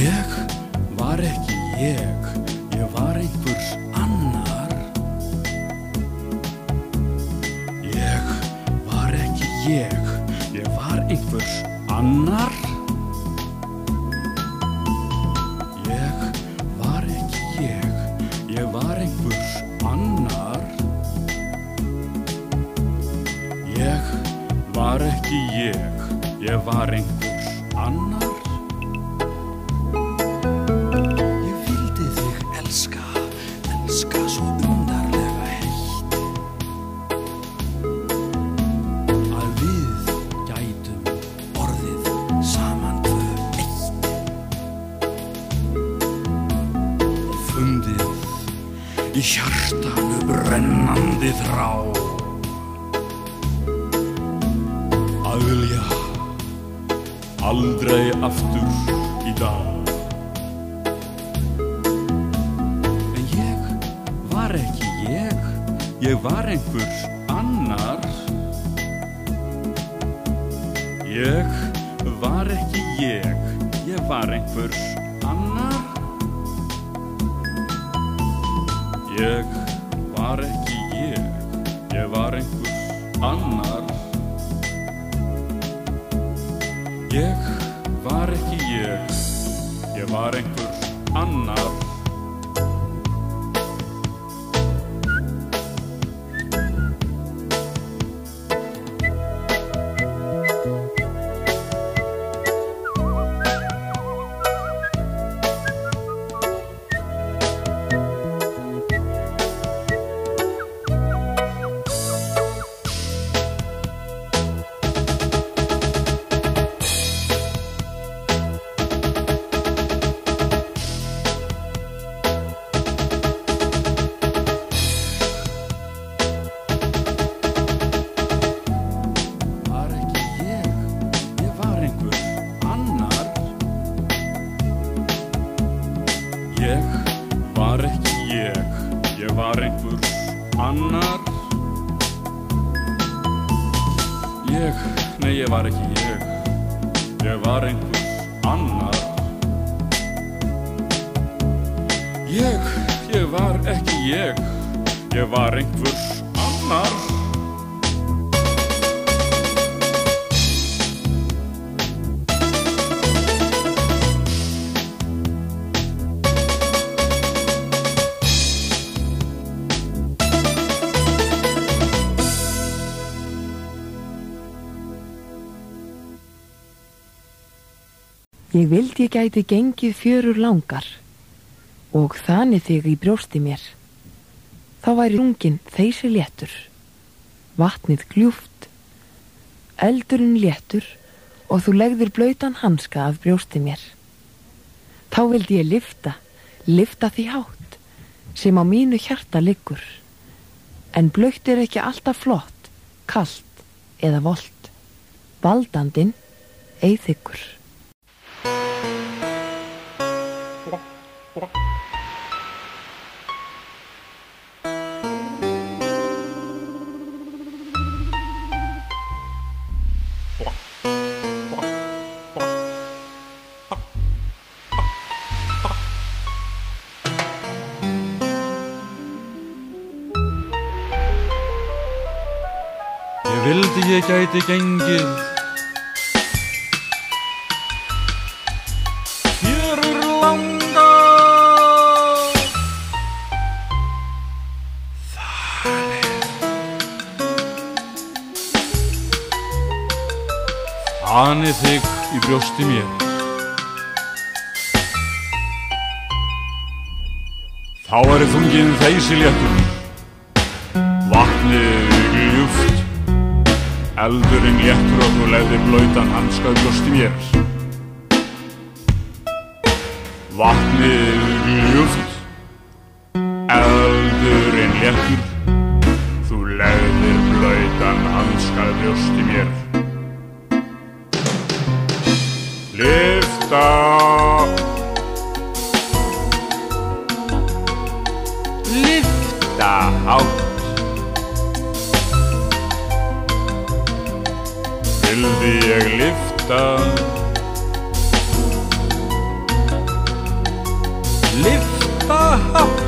ég var ekki ég, ég aldrei aftur í dag. En ég var ekki ég, ég var einhvers annar. Ég var ekki ég, ég var einhvers annar. Ég var ekki ég, ég var einhvers annar. Ég var ekki ég, ég var einhvers annar. Ég vildi ég gæti gengið fjörur langar og þanið þig í brjósti mér. Þá væri rungin þeysi léttur, vatnið gljúft, eldurinn léttur og þú legður blöytan hanska af brjósti mér. Þá vildi ég lifta, lifta því hátt sem á mínu hjarta liggur. En blöyt er ekki alltaf flott, kalt eða volt. Valdandinn eithyggur. Dạ. Ég vildi ég gæti gengið þungin þeysi léttur Vatnið gljúft Eldurinn léttur og þú legðir blöytan hanskað brjósti mér. Vatnið gljúft, eldurinn léttur, þú legðir blöytan hanskað brjósti mér. Lifta, lifta lifta hátt.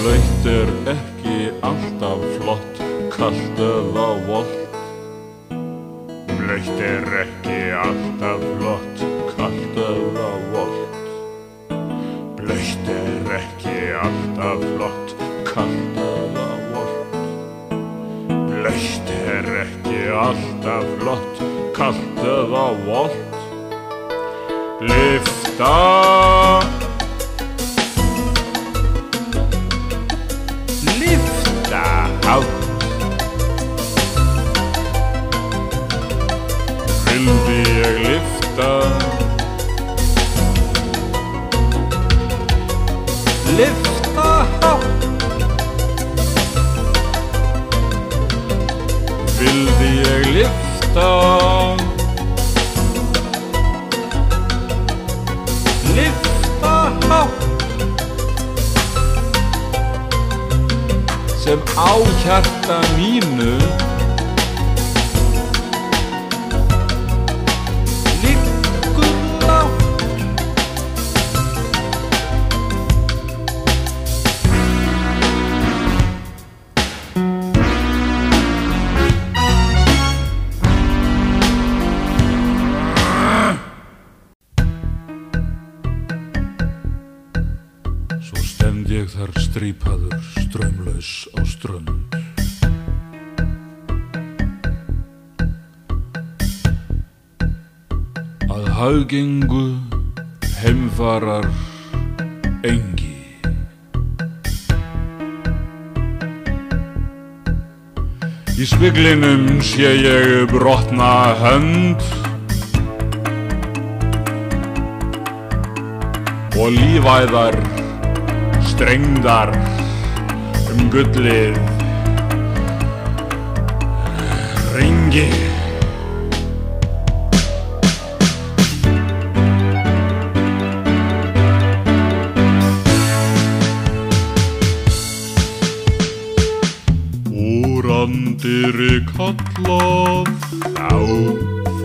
Blöytt er ekki alltaf flott kallt eða volt. Blöytt er ekki alltaf flott kallt eða volt. Blöytt er ekki alltaf flott kallt eða volt er ekki alltaf flott kallt eða volt. Lifta Lifta lifta Lifta hátt. Sem á hjarta mínu Að haugengu heimfarar engi. Í speglinum sé ég brotna hönd og lífæðar strengdar um gullið ringi kallað þá,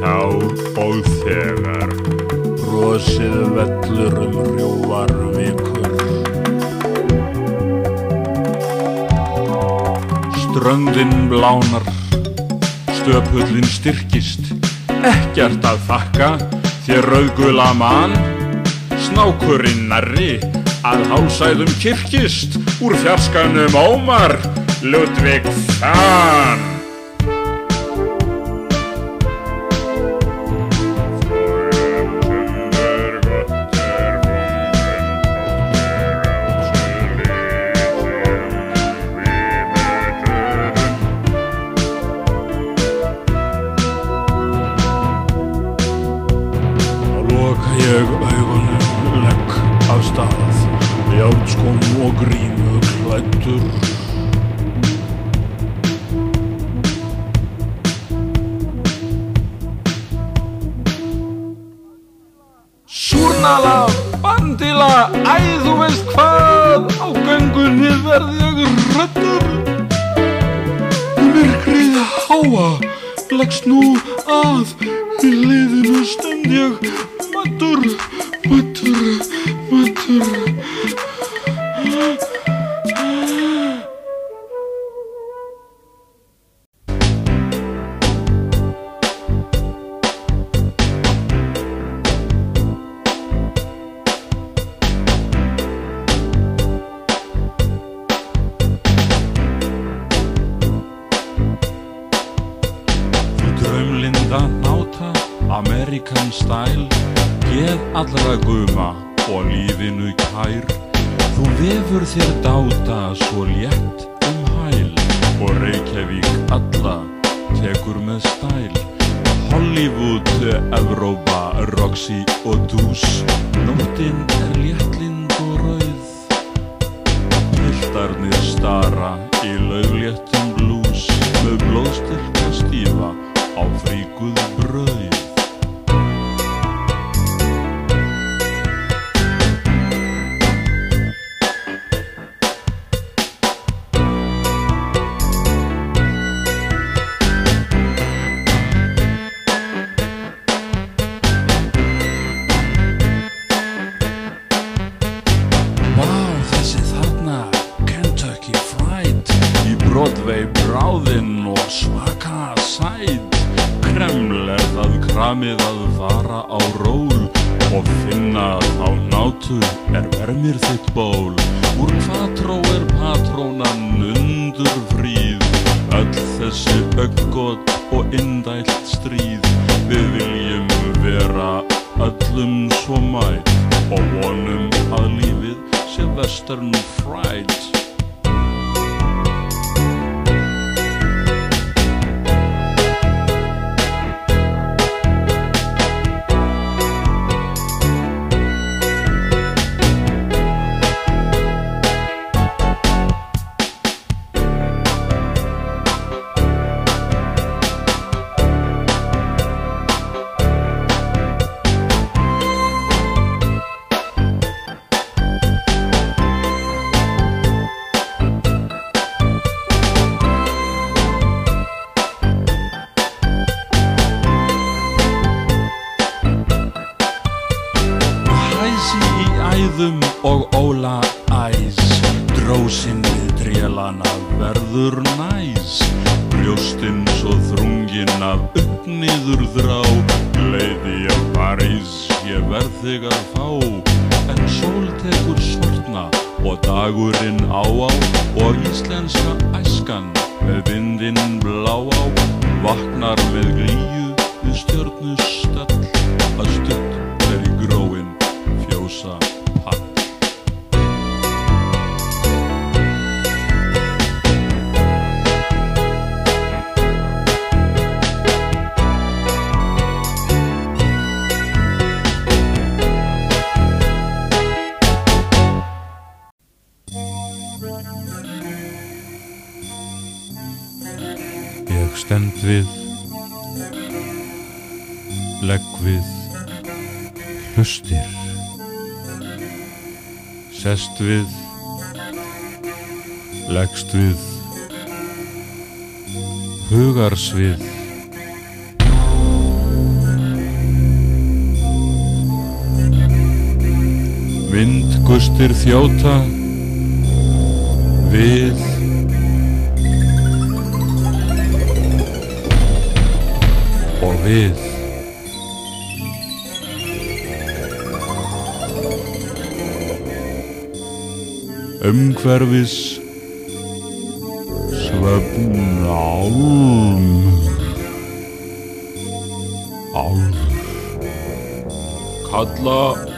þá og þegar. Brosið vellur um rjóvar vikur. Ströndin blánar, stöpullin styrkist, ekkert að þakka þér rauðgula mann. Snákurinn nærri að hálsæðum kirkist, úr fjarskanum ómar, Ludvig Fann. Allra guma og lífinu kær. Þú vefur þér dáta svo létt um hæl og Reykjavík alla tekur með stæl. Hollywood, Evrópa, Roxy og Dús, nóttin er léttlind og rauð. Piltarnir stara í laugléttum blús með blóðstyrka stífa á fríkuð brauð. Vaknar með glíu við stjörnustall Að stutt við Hlustir Sest við Leggst við Hugarsvið Vindgustir þjóta Við. Og við umhverfis svefn álm álfur kalla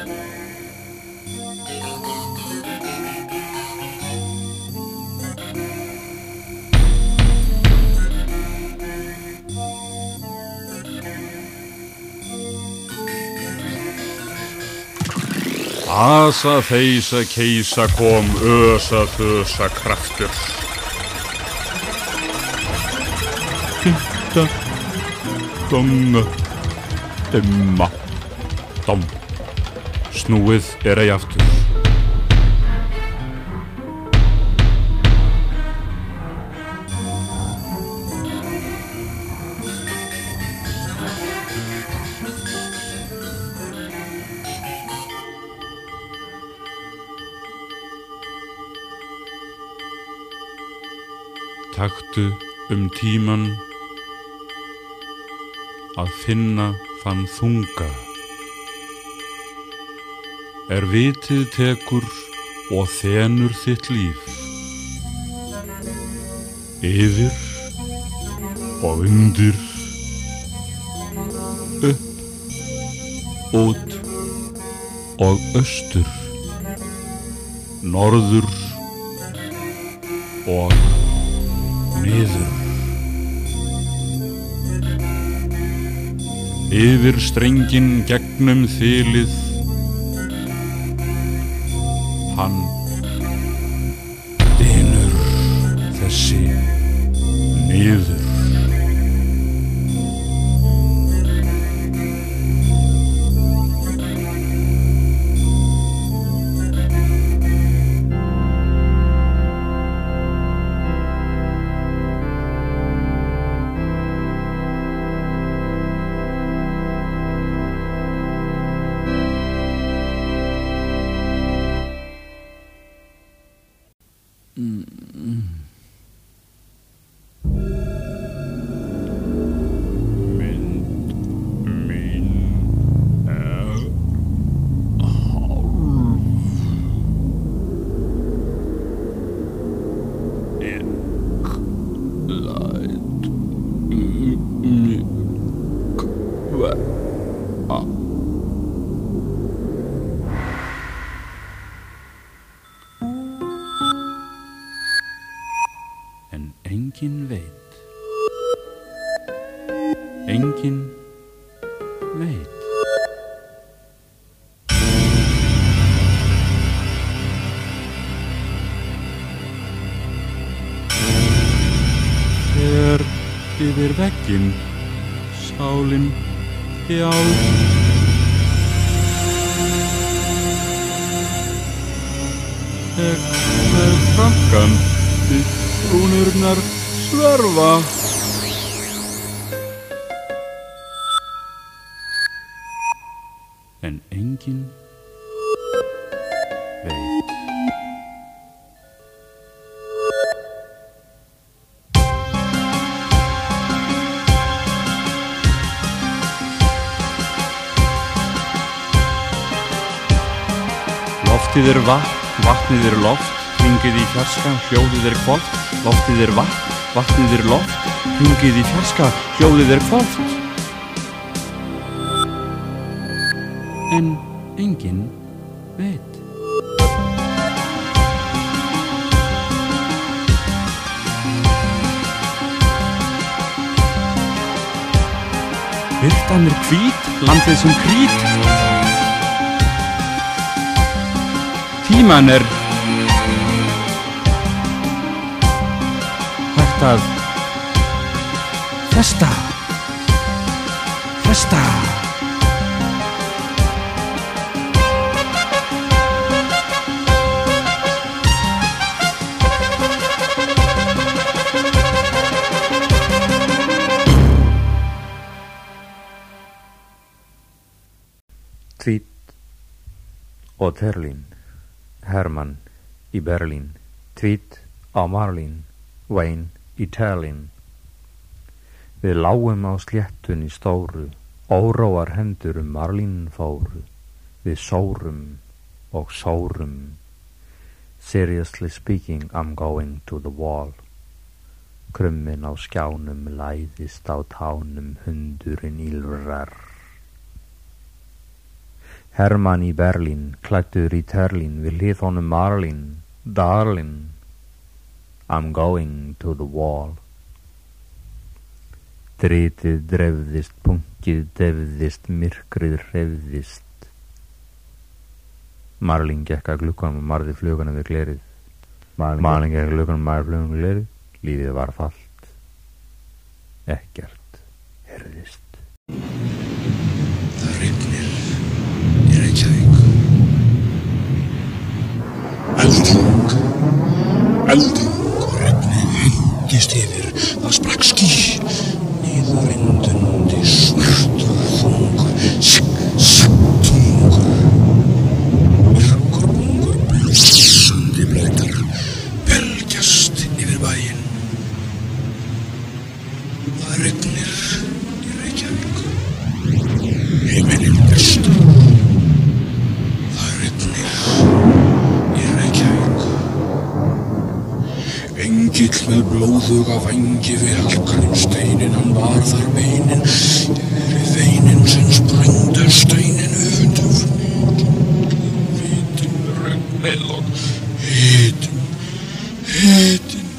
Asa þeisa keisa kom ösa þösa kraftur. Dinda Donga Dimma. Dom. Snúið er ei aftur Taktu um tíman að finna þann þunga. Er vitið tekur og þenur þitt líf. Yfir og undir, upp, út og austur, norður og Yfir strengin gegnum þylið yfir veggin sálinn hjá Þegar framkan við brúnurnar sverfa En engin veit Loftið er vatn, vatnið er loft, hringið í fjarska, hljóðið er kvöld, loftið er vatn, vatnið er loft, hringið í fjarska, hljóðið er kvöld. En enginn veit. Byrtan er hvít, landið sem krít, tíman er hægt að festa festa. Tvít og Terlin Hermann í Berlín Tvít á Marlín Wayne í Terlin Við lágum á sléttun í stóru Óróar hendur um Marlín fóru. Við sórum og sórum. Seriously speaking I'm going to the wall. Krummin á skjánum læðist á tánum hundurinn ílvrar Hermann í Berlín, klættur í terlín, við hlið honum Marlín, darling, I'm going to the wall. Dritið drefðist, punkið defðist, myrkrið hrefðist. Marlín gekk að glukkanum og marði flugana við glerið. Marlín gekk að glukkanum og marði flugana við glerið. Lífið var fallt. Ekkert herðist. Elding og regnið hengist yfir. Það sprakk ský, niður vindundi svartur þungur, sigg, sigg, tungur. Myrkur bungur blúsandi blöytar, belgjast yfir bæinn. Það rignir með blóðuga vangi við halkarinn steinin, hann var þar beinin, yfir veinin sem sprengdu steinin öfundum. Vitin, regnið og hitin, hitin,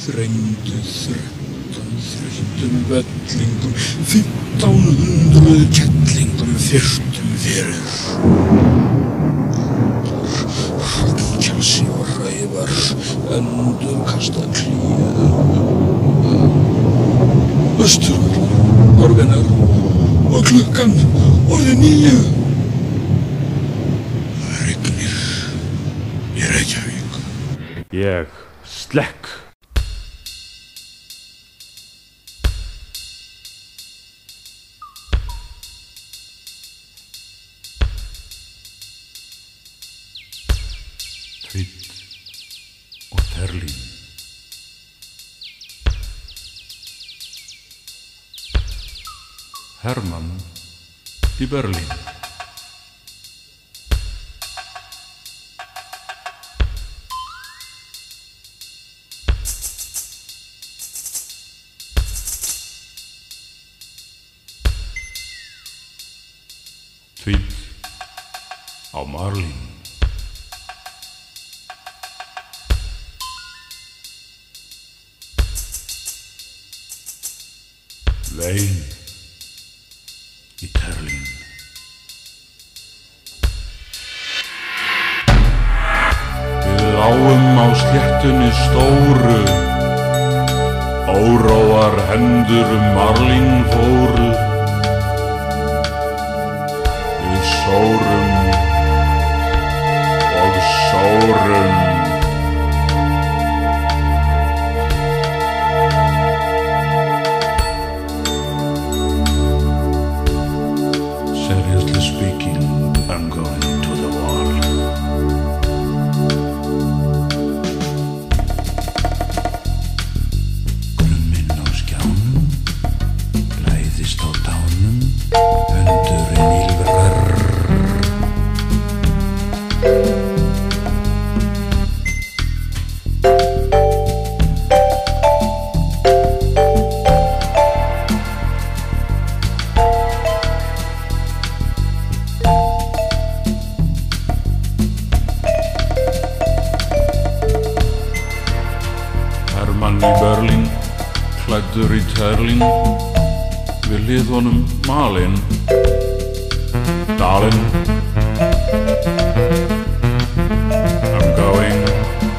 þrengdu þrettan þreytum vellingum, fimmtán hundruð kettlingum fyrtum Östurvöld, orfinar og klukkan orðið nýju. Það rignir í Reykjavík. Ég slekk. Hermann í Berlín. Í Terlín. Við lágum á sléttunni stóru, óróar hendur um marlín fóru. Terlín, við hlið honum malinn, Dalinn. I'm going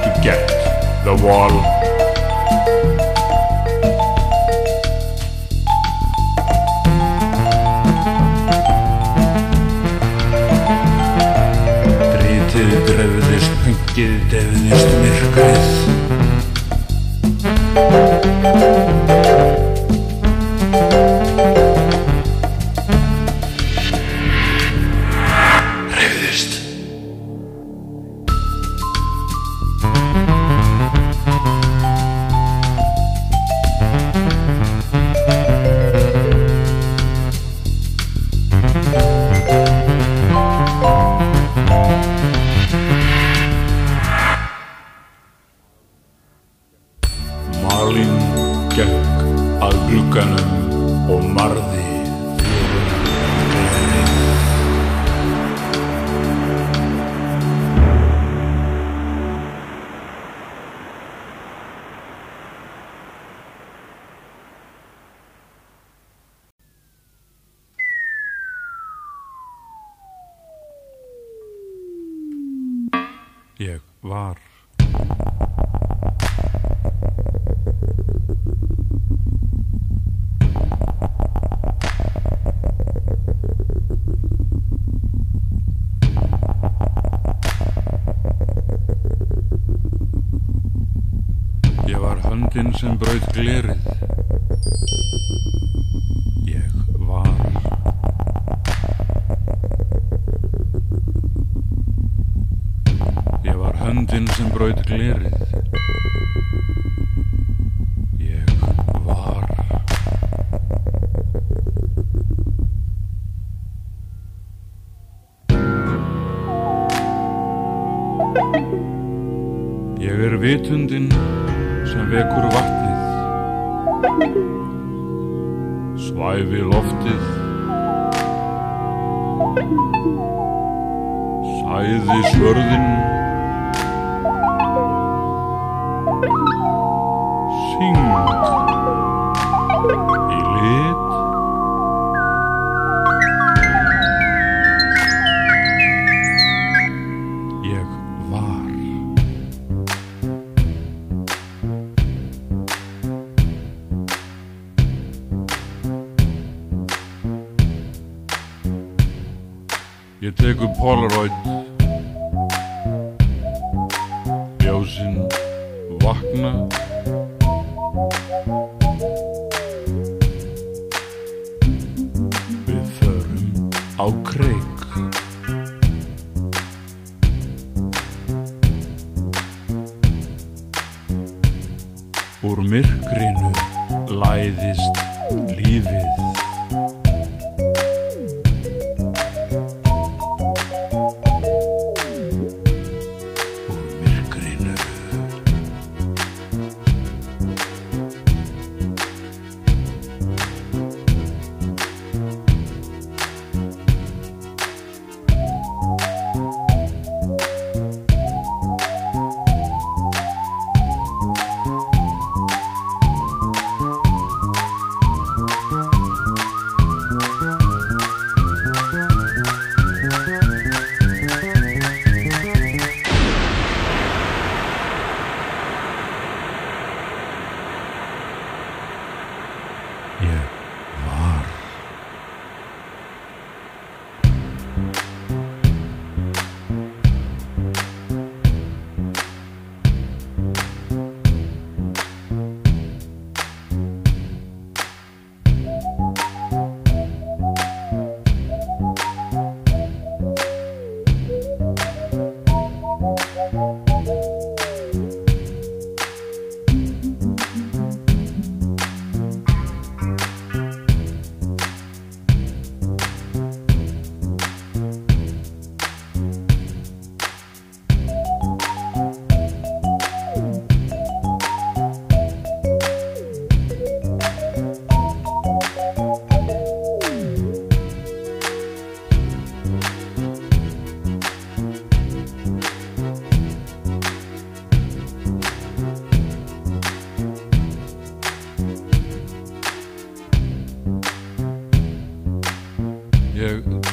to get the wall. Drítið drefðist, pengið defðist myrkrið. Var höndin sem braut glerið. Ég var. Ég var höndin sem braut glerið.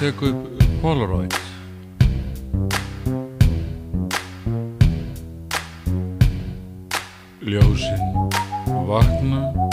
Tek upp Polaroid. Ljósin vakna